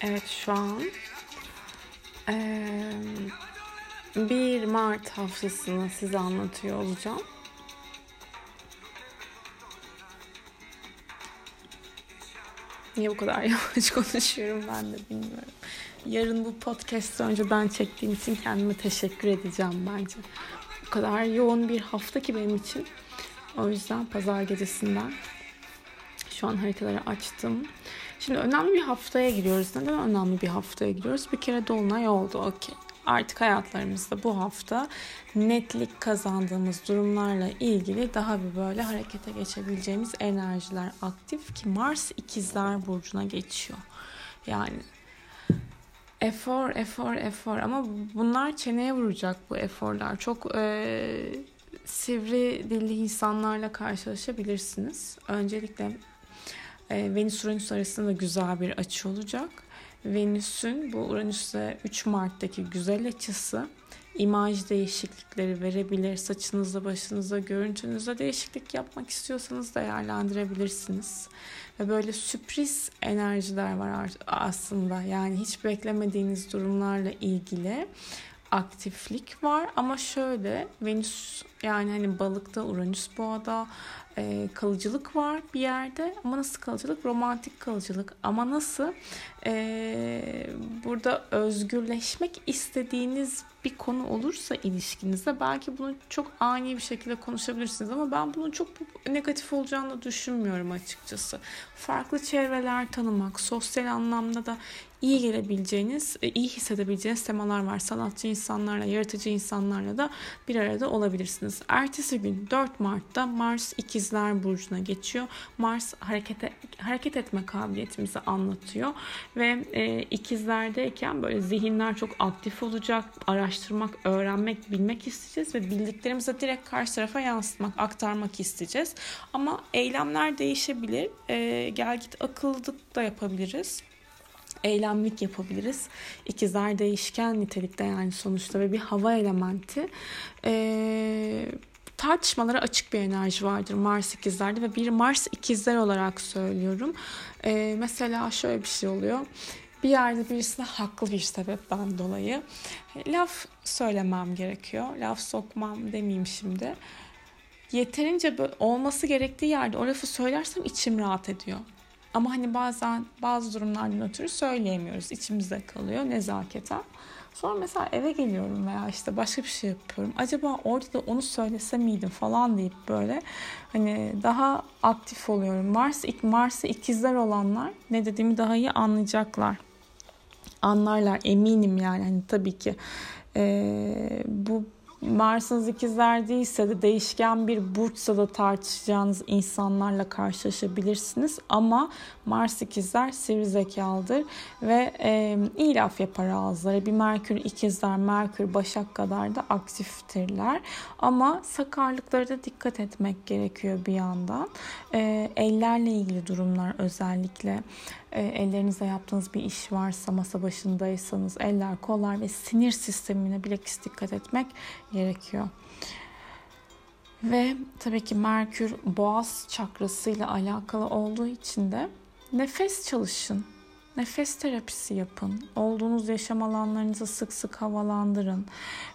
Evet şu an eee 1 Mart haftasını size anlatıyor olacağım. Niye bu kadar yavaş konuşuyorum ben de bilmiyorum. Yarın bu podcast'ı önceden çektiğim için kendime teşekkür edeceğim bence. Bu kadar yoğun bir hafta ki benim için. O yüzden pazar gecesinden şu an haritaları açtım. Şimdi önemli bir haftaya giriyoruz. Neden önemli bir haftaya giriyoruz? Bir kere dolunay oldu. Okey. Artık hayatlarımızda bu hafta netlik kazandığımız durumlarla ilgili daha bir böyle harekete geçebileceğimiz enerjiler aktif ki Mars ikizler burcuna geçiyor. Yani efor, efor, efor ama bunlar çeneye vuracak bu eforlar. Çok e, sivri dilli insanlarla karşılaşabilirsiniz. Öncelikle e, Venüs Uranüs arasında güzel bir açı olacak. Venüs'ün bu Uranüs'e 3 Mart'taki güzel açısı imaj değişiklikleri verebilir. Saçınızda, başınızda, görüntünüzde değişiklik yapmak istiyorsanız değerlendirebilirsiniz. Ve böyle sürpriz enerjiler var aslında. Yani hiç beklemediğiniz durumlarla ilgili aktiflik var. Ama şöyle Venüs yani hani balıkta Uranüs boğada e, kalıcılık var bir yerde. Ama nasıl kalıcılık? Romantik kalıcılık. Ama nasıl? E, burada özgürleşmek istediğiniz bir konu olursa ilişkinizde belki bunu çok ani bir şekilde konuşabilirsiniz. Ama ben bunun çok negatif olacağını düşünmüyorum açıkçası. Farklı çevreler tanımak, sosyal anlamda da iyi gelebileceğiniz, e, iyi hissedebileceğiniz temalar var. Sanatçı insanlarla, yaratıcı insanlarla da bir arada olabilirsiniz. Ertesi gün 4 Mart'ta Mars İkizler Burcu'na geçiyor. Mars harekete, hareket etme kabiliyetimizi anlatıyor. Ve e, ikizlerdeyken böyle zihinler çok aktif olacak. Araştırmak, öğrenmek, bilmek isteyeceğiz ve bildiklerimizi direkt karşı tarafa yansıtmak, aktarmak isteyeceğiz. Ama eylemler değişebilir. E, gel git akıllık da yapabiliriz eylemlik yapabiliriz. İkizler değişken nitelikte yani sonuçta ve bir hava elementi. Ee, tartışmalara açık bir enerji vardır Mars ikizlerde ve bir Mars ikizler olarak söylüyorum. Ee, mesela şöyle bir şey oluyor. Bir yerde birisine haklı bir sebepten dolayı laf söylemem gerekiyor. Laf sokmam demeyeyim şimdi. Yeterince olması gerektiği yerde o lafı söylersem içim rahat ediyor. Ama hani bazen bazı durumlardan ötürü söyleyemiyoruz. İçimizde kalıyor nezaketen. Sonra mesela eve geliyorum veya işte başka bir şey yapıyorum. Acaba orada da onu söylese miydim falan deyip böyle hani daha aktif oluyorum. Mars Mars'ı ikizler olanlar ne dediğimi daha iyi anlayacaklar. Anlarlar eminim yani hani tabii ki ee, bu Mars'ınız ikizler değilse de değişken bir burçsa da tartışacağınız insanlarla karşılaşabilirsiniz. Ama Mars ikizler sivri zekalıdır ve e, iyi laf yapar ağızları. Bir Merkür ikizler, Merkür Başak kadar da aktiftirler. Ama sakarlıklara da dikkat etmek gerekiyor bir yandan. E, ellerle ilgili durumlar özellikle ellerinizle yaptığınız bir iş varsa masa başındaysanız eller kollar ve sinir sistemine bilakis dikkat etmek gerekiyor. Ve tabii ki Merkür boğaz çakrasıyla alakalı olduğu için de nefes çalışın. Nefes terapisi yapın. Olduğunuz yaşam alanlarınızı sık sık havalandırın.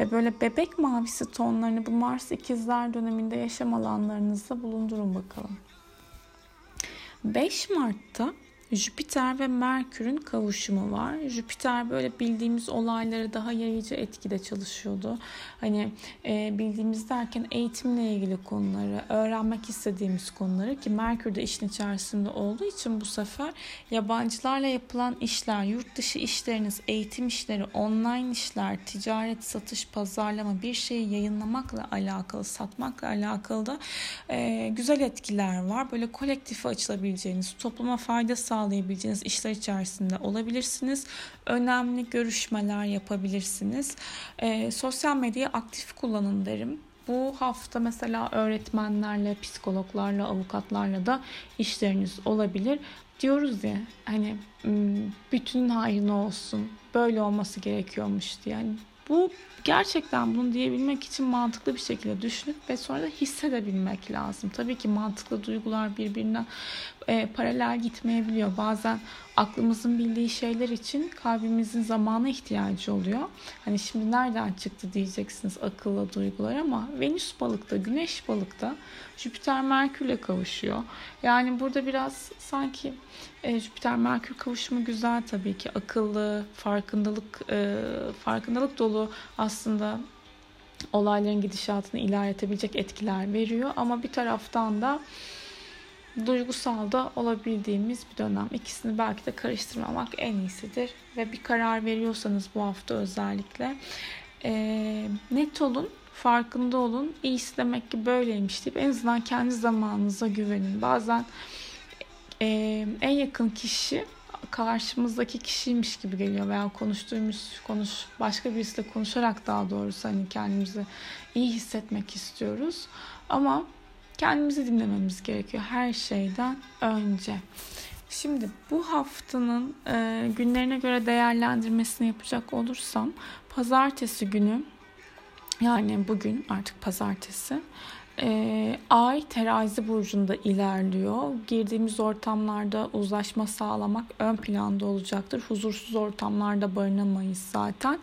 Ve böyle bebek mavisi tonlarını bu Mars ikizler döneminde yaşam alanlarınızda bulundurun bakalım. 5 Mart'ta Jüpiter ve Merkür'ün kavuşumu var. Jüpiter böyle bildiğimiz olayları daha yayıcı etkide çalışıyordu. Hani e, bildiğimiz derken eğitimle ilgili konuları, öğrenmek istediğimiz konuları ki Merkür de işin içerisinde olduğu için bu sefer yabancılarla yapılan işler, yurt dışı işleriniz, eğitim işleri, online işler, ticaret, satış, pazarlama bir şeyi yayınlamakla alakalı, satmakla alakalı da e, güzel etkiler var. Böyle kolektife açılabileceğiniz, topluma fayda sağlayabileceğiniz sağlayabileceğiniz işler içerisinde olabilirsiniz. Önemli görüşmeler yapabilirsiniz. E, sosyal medyayı aktif kullanın derim. Bu hafta mesela öğretmenlerle, psikologlarla, avukatlarla da işleriniz olabilir. Diyoruz ya hani bütün hayrına olsun, böyle olması gerekiyormuş diye. Yani bu gerçekten bunu diyebilmek için mantıklı bir şekilde düşünüp ve sonra da hissedebilmek lazım. Tabii ki mantıklı duygular birbirine e, paralel gitmeyebiliyor. Bazen aklımızın bildiği şeyler için kalbimizin zamana ihtiyacı oluyor. Hani şimdi nereden çıktı diyeceksiniz akılla duygular ama Venüs balıkta, Güneş balıkta, Jüpiter Merkür'le kavuşuyor. Yani burada biraz sanki e, Jüpiter Merkür kavuşumu güzel tabii ki akıllı, farkındalık e, farkındalık dolu aslında olayların gidişatını ilerletebilecek etkiler veriyor ama bir taraftan da duygusal da olabildiğimiz bir dönem. İkisini belki de karıştırmamak en iyisidir. Ve bir karar veriyorsanız bu hafta özellikle e, net olun, farkında olun. İyisi demek ki böyleymiş deyip en azından kendi zamanınıza güvenin. Bazen e, en yakın kişi karşımızdaki kişiymiş gibi geliyor veya konuştuğumuz konuş başka birisiyle konuşarak daha doğrusu hani kendimizi iyi hissetmek istiyoruz. Ama kendimizi dinlememiz gerekiyor her şeyden önce. Şimdi bu haftanın e, günlerine göre değerlendirmesini yapacak olursam pazartesi günü yani bugün artık pazartesi e, ay terazi burcunda ilerliyor. Girdiğimiz ortamlarda uzlaşma sağlamak ön planda olacaktır. Huzursuz ortamlarda barınamayız zaten.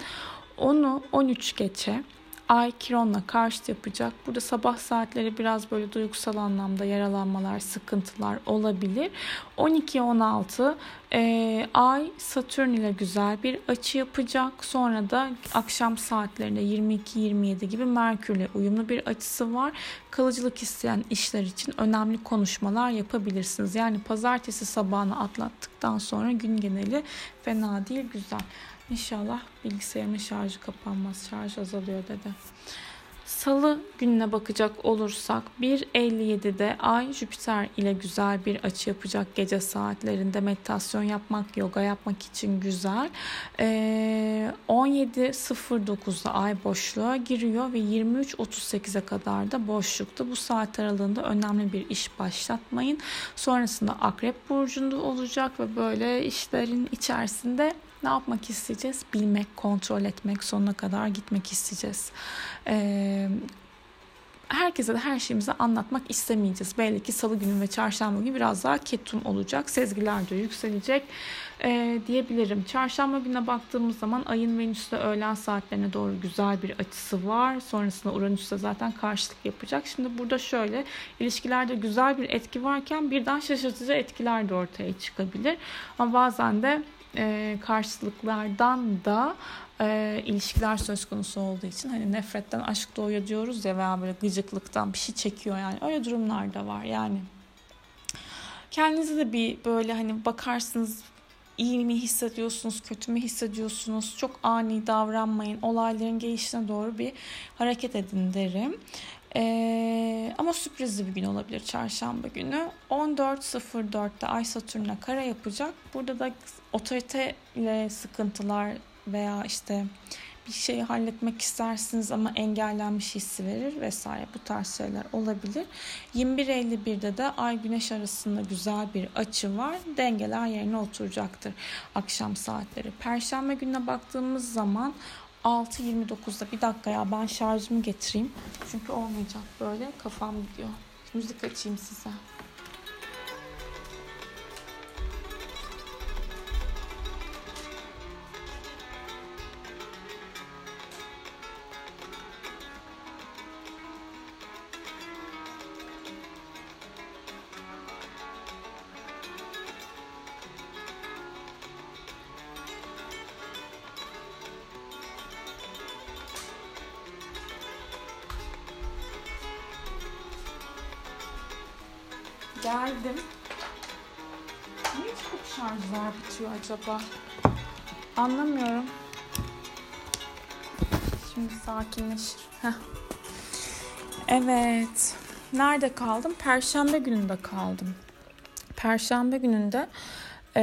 Onu 13 geçe Ay Kiron'la karşıt yapacak. Burada sabah saatleri biraz böyle duygusal anlamda yaralanmalar, sıkıntılar olabilir. 12-16 e, Ay Satürn ile güzel bir açı yapacak. Sonra da akşam saatlerinde 22-27 gibi Merkürle uyumlu bir açısı var. Kalıcılık isteyen işler için önemli konuşmalar yapabilirsiniz. Yani pazartesi sabahını atlattıktan sonra gün geneli fena değil, güzel. İnşallah bilgisayarımın şarjı kapanmaz. Şarj azalıyor dedi. Salı gününe bakacak olursak 1.57'de Ay Jüpiter ile güzel bir açı yapacak gece saatlerinde meditasyon yapmak, yoga yapmak için güzel. Ee, 17.09'da Ay boşluğa giriyor ve 23.38'e kadar da boşlukta. Bu saat aralığında önemli bir iş başlatmayın. Sonrasında Akrep Burcu'nda olacak ve böyle işlerin içerisinde ne yapmak isteyeceğiz? Bilmek, kontrol etmek, sonuna kadar gitmek isteyeceğiz. Ee, herkese de her şeyimizi anlatmak istemeyeceğiz. Belli ki salı günü ve çarşamba günü biraz daha ketum olacak. Sezgiler de yükselecek e, diyebilirim. Çarşamba gününe baktığımız zaman ayın Venüs'te öğlen saatlerine doğru güzel bir açısı var. Sonrasında Uranüs'te zaten karşılık yapacak. Şimdi burada şöyle ilişkilerde güzel bir etki varken birden şaşırtıcı etkiler de ortaya çıkabilir. Ama bazen de e, karşılıklardan da e, ilişkiler söz konusu olduğu için hani nefretten aşk doğuyor diyoruz ya veya böyle gıcıklıktan bir şey çekiyor yani öyle durumlar da var yani. Kendinize de bir böyle hani bakarsınız iyi mi hissediyorsunuz, kötü mü hissediyorsunuz? Çok ani davranmayın. Olayların gelişine doğru bir hareket edin derim. Ee, ama sürprizli bir gün olabilir çarşamba günü. 14.04'te Ay Satürn'e kara yapacak. Burada da otorite ile sıkıntılar veya işte bir şeyi halletmek istersiniz ama engellenmiş hissi verir vesaire bu tarz şeyler olabilir. 21.51'de de Ay Güneş arasında güzel bir açı var. Dengeler yerine oturacaktır akşam saatleri. Perşembe gününe baktığımız zaman 6.29'da bir dakika ya ben şarjımı getireyim. Çünkü olmayacak böyle kafam gidiyor. Müzik açayım size. Geldim. Niye çok şarjlar bitiyor acaba? Anlamıyorum. Şimdi sakinleşir. Heh. Evet. Nerede kaldım? Perşembe gününde kaldım. Perşembe gününde e,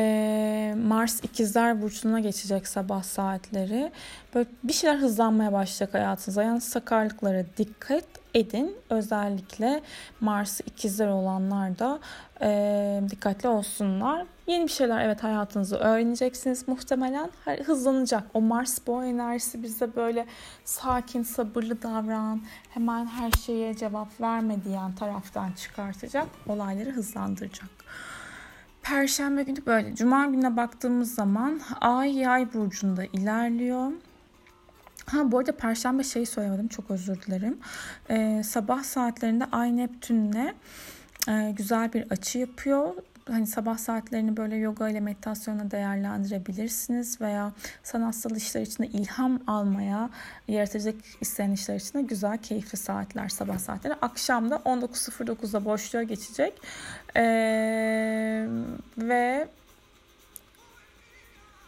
Mars ikizler burcuna geçecek sabah saatleri. Böyle bir şeyler hızlanmaya başlayacak hayatınızda. Yani sakarlıklara dikkat edin. Özellikle Mars ikizler olanlar da e, dikkatli olsunlar. Yeni bir şeyler evet hayatınızı öğreneceksiniz muhtemelen. Hızlanacak. O Mars boğa enerjisi bize böyle sakin, sabırlı davran, hemen her şeye cevap verme diyen taraftan çıkartacak. Olayları hızlandıracak. Perşembe günü böyle. Cuma gününe baktığımız zaman Ay Yay burcunda ilerliyor. Ha bu arada Perşembe şeyi söylemedim çok özür dilerim. Ee, sabah saatlerinde Ay Neptün'le e, güzel bir açı yapıyor hani sabah saatlerini böyle yoga ile meditasyonla değerlendirebilirsiniz veya sanatsal işler için de ilham almaya, yaratıcılık isteyen işler için de güzel, keyifli saatler sabah saatleri. Akşam da 19.09'da boşluğa geçecek. Ee, ve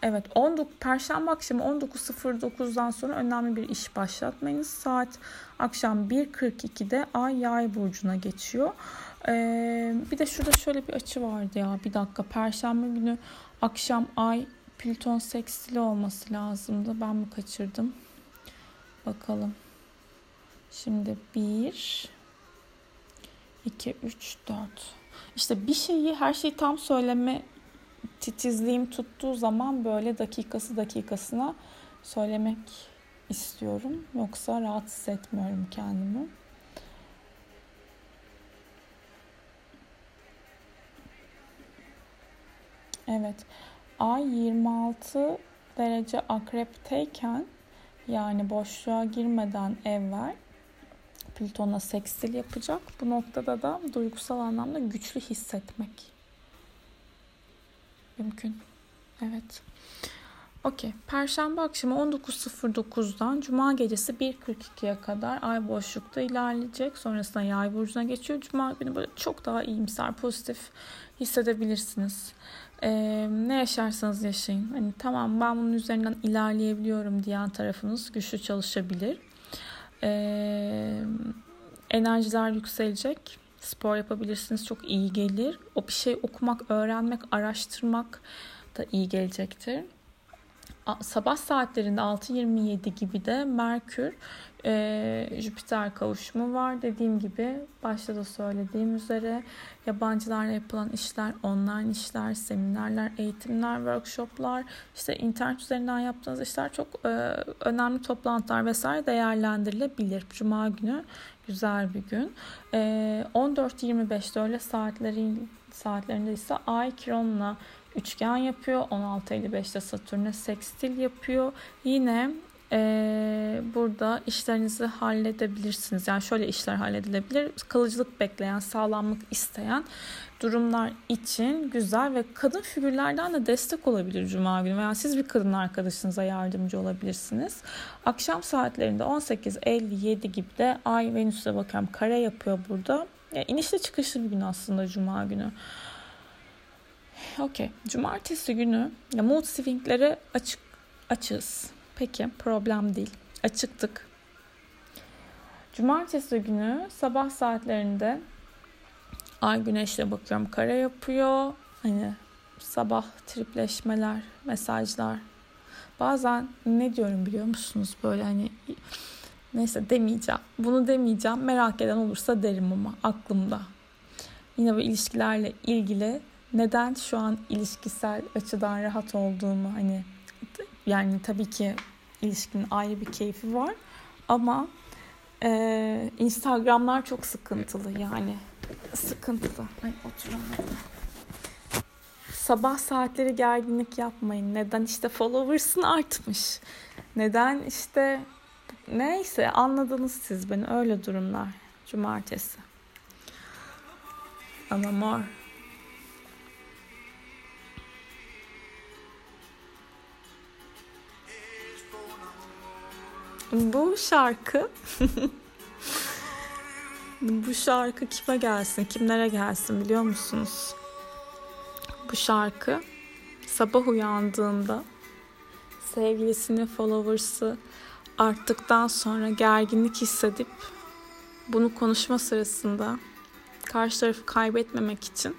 Evet 19 Perşembe akşamı 19.09'dan sonra önemli bir iş başlatmayınız. Saat akşam 1.42'de Ay Yay burcuna geçiyor. Ee, bir de şurada şöyle bir açı vardı ya. Bir dakika. Perşembe günü akşam Ay Plüton sekstili olması lazımdı. Ben mi kaçırdım? Bakalım. Şimdi 1 2 3 4 İşte bir şeyi her şeyi tam söyleme titizliğim tuttuğu zaman böyle dakikası dakikasına söylemek istiyorum. Yoksa rahatsız etmiyorum kendimi. Evet. Ay 26 derece akrepteyken yani boşluğa girmeden evvel Plüton'a sekstil yapacak. Bu noktada da duygusal anlamda güçlü hissetmek mümkün. Evet. Okey. Perşembe akşamı 19.09'dan Cuma gecesi 1.42'ye kadar ay boşlukta ilerleyecek. Sonrasında yay burcuna geçiyor. Cuma günü böyle çok daha iyimser, pozitif hissedebilirsiniz. Ee, ne yaşarsanız yaşayın. Hani tamam ben bunun üzerinden ilerleyebiliyorum diyen tarafınız güçlü çalışabilir. Ee, enerjiler yükselecek. Spor yapabilirsiniz. Çok iyi gelir. O bir şey okumak, öğrenmek, araştırmak da iyi gelecektir sabah saatlerinde 6.27 gibi de Merkür e, Jüpiter kavuşumu var. Dediğim gibi başta da söylediğim üzere yabancılarla yapılan işler, online işler, seminerler, eğitimler, workshoplar, işte internet üzerinden yaptığınız işler çok e, önemli toplantılar vesaire değerlendirilebilir. Cuma günü güzel bir gün. E, 14.25'de öyle saatlerin saatlerinde ise Ay Kiron'la üçgen yapıyor. 16.55'te Satürn'e sekstil yapıyor. Yine e, burada işlerinizi halledebilirsiniz. Yani şöyle işler halledilebilir. Kalıcılık bekleyen, sağlamlık isteyen durumlar için güzel ve kadın figürlerden de destek olabilir Cuma günü. Veya siz bir kadın arkadaşınıza yardımcı olabilirsiniz. Akşam saatlerinde 18.57 gibi de Ay Venüs'e bakıyorum kare yapıyor burada. Yani inişli çıkışlı bir gün aslında Cuma günü. Okey. Cumartesi günü ya mood swinglere açık açız. Peki problem değil. Açıktık. Cumartesi günü sabah saatlerinde ay güneşle bakıyorum kare yapıyor. Hani sabah tripleşmeler, mesajlar. Bazen ne diyorum biliyor musunuz böyle hani neyse demeyeceğim. Bunu demeyeceğim. Merak eden olursa derim ama aklımda. Yine bu ilişkilerle ilgili neden şu an ilişkisel açıdan rahat olduğumu hani yani tabii ki ilişkinin ayrı bir keyfi var ama e, Instagramlar çok sıkıntılı yani sıkıntılı. Ay oturamadım. Sabah saatleri gerginlik yapmayın. Neden işte followers'ın artmış. Neden işte neyse anladınız siz beni öyle durumlar. Cumartesi. Ama mor. Bu şarkı bu şarkı kime gelsin, kimlere gelsin biliyor musunuz? Bu şarkı sabah uyandığında sevgilisinin followers'ı arttıktan sonra gerginlik hissedip bunu konuşma sırasında karşı tarafı kaybetmemek için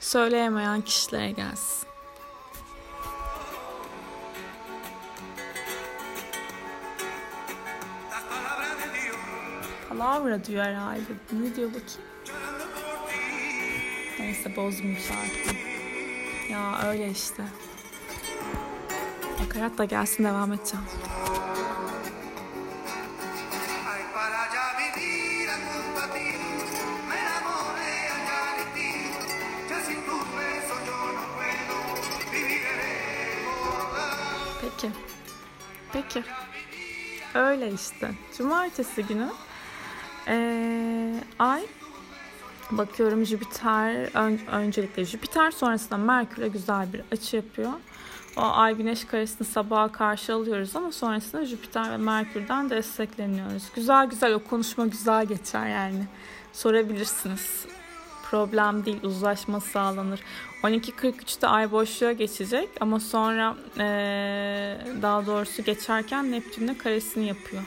söyleyemeyen kişilere gelsin. Palavra diyor herhalde. Ne diyor bakayım? Neyse bozdum şarkıyı. Ya öyle işte. Nakarat da gelsin devam edeceğim. Peki. Peki. Öyle işte. Cumartesi günü ee, ay bakıyorum Jüpiter ön, öncelikle Jüpiter sonrasında Merkür'e güzel bir açı yapıyor. O ay güneş karesini sabaha karşı alıyoruz ama sonrasında Jüpiter ve Merkür'den destekleniyoruz. Güzel güzel o konuşma güzel geçer yani. Sorabilirsiniz. Problem değil, uzlaşma sağlanır. 12.43'te ay boşluğa geçecek ama sonra ee, daha doğrusu geçerken Neptün'le karesini yapıyor.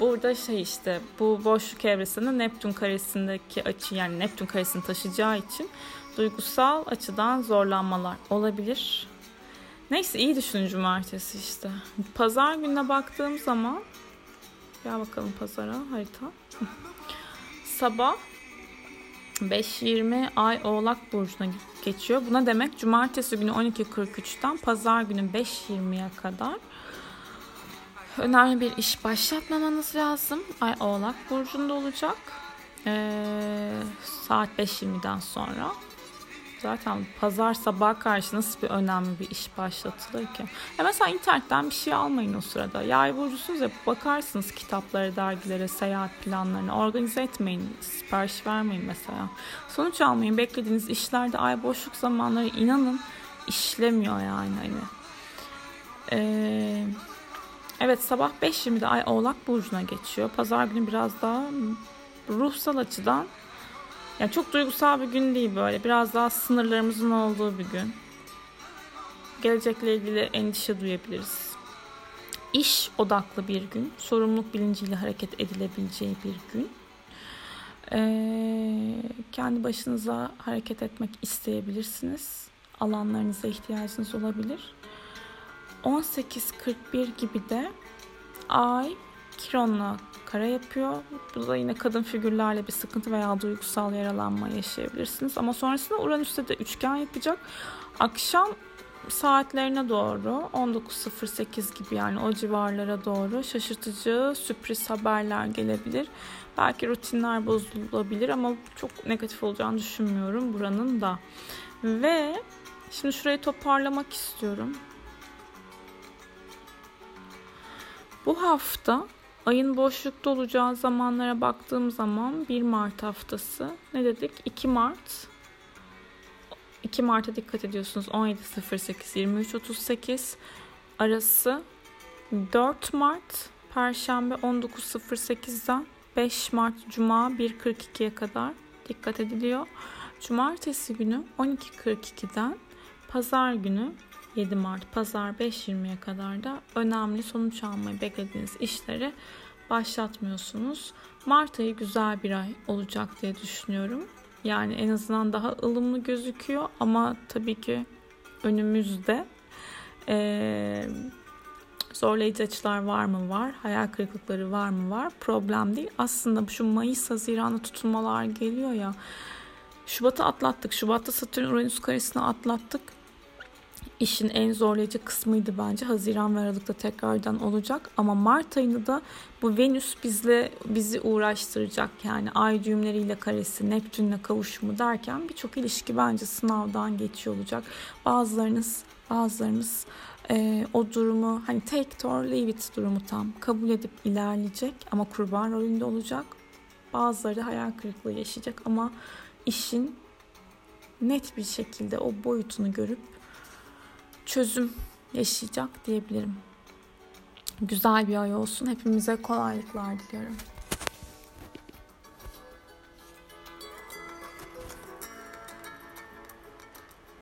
Burada şey işte bu boşluk evresinde Neptün karesindeki açı yani Neptün karesini taşıyacağı için duygusal açıdan zorlanmalar olabilir. Neyse iyi düşünün cumartesi işte. Pazar gününe baktığım zaman gel bakalım pazara harita. Sabah 5.20 ay oğlak burcuna geçiyor. Buna demek cumartesi günü 12.43'ten pazar günü 5.20'ye kadar önemli bir iş başlatmamanız lazım. Ay oğlak burcunda olacak. Ee, saat 5.20'den sonra. Zaten pazar sabah karşı nasıl bir önemli bir iş başlatılır ki? Ya mesela internetten bir şey almayın o sırada. Yay burcusunuz ya bakarsınız kitaplara, dergilere, seyahat planlarına. Organize etmeyin, sipariş vermeyin mesela. Sonuç almayın. Beklediğiniz işlerde ay boşluk zamanları inanın işlemiyor yani. Hani. Ee, evet sabah 5.20'de ay oğlak burcuna geçiyor. Pazar günü biraz daha ruhsal açıdan yani çok duygusal bir gün değil böyle. Biraz daha sınırlarımızın olduğu bir gün. Gelecekle ilgili endişe duyabiliriz. İş odaklı bir gün. Sorumluluk bilinciyle hareket edilebileceği bir gün. Ee, kendi başınıza hareket etmek isteyebilirsiniz. Alanlarınıza ihtiyacınız olabilir. 18.41 gibi de Ay Kiron'la kara yapıyor. Bu da yine kadın figürlerle bir sıkıntı veya duygusal yaralanma yaşayabilirsiniz. Ama sonrasında Uranüs'te de üçgen yapacak. Akşam saatlerine doğru 19.08 gibi yani o civarlara doğru şaşırtıcı sürpriz haberler gelebilir. Belki rutinler bozulabilir ama çok negatif olacağını düşünmüyorum buranın da. Ve şimdi şurayı toparlamak istiyorum. Bu hafta ayın boşlukta olacağı zamanlara baktığım zaman 1 Mart haftası ne dedik? 2 Mart 2 Mart'a dikkat ediyorsunuz 17.08 23.38 arası 4 Mart Perşembe 19.08'den 5 Mart Cuma 1.42'ye kadar dikkat ediliyor. Cumartesi günü 12.42'den Pazar günü 7 Mart Pazar 5.20'ye kadar da önemli sonuç almayı beklediğiniz işleri başlatmıyorsunuz. Mart ayı güzel bir ay olacak diye düşünüyorum. Yani en azından daha ılımlı gözüküyor ama tabii ki önümüzde ee, zorlayıcı açılar var mı var, hayal kırıklıkları var mı var, problem değil. Aslında şu Mayıs, Haziran'da tutulmalar geliyor ya. Şubat'ı atlattık. Şubat'ta Satürn Uranüs karesini atlattık işin en zorlayıcı kısmıydı bence. Haziran ve Aralık'ta tekrardan olacak. Ama Mart ayında da bu Venüs bizle bizi uğraştıracak. Yani ay düğümleriyle karesi, Neptünle kavuşumu derken birçok ilişki bence sınavdan geçiyor olacak. Bazılarınız bazılarınız e, o durumu hani take it or leave it durumu tam kabul edip ilerleyecek ama kurban rolünde olacak. Bazıları da hayal kırıklığı yaşayacak ama işin net bir şekilde o boyutunu görüp çözüm yaşayacak diyebilirim. Güzel bir ay olsun. Hepimize kolaylıklar diliyorum.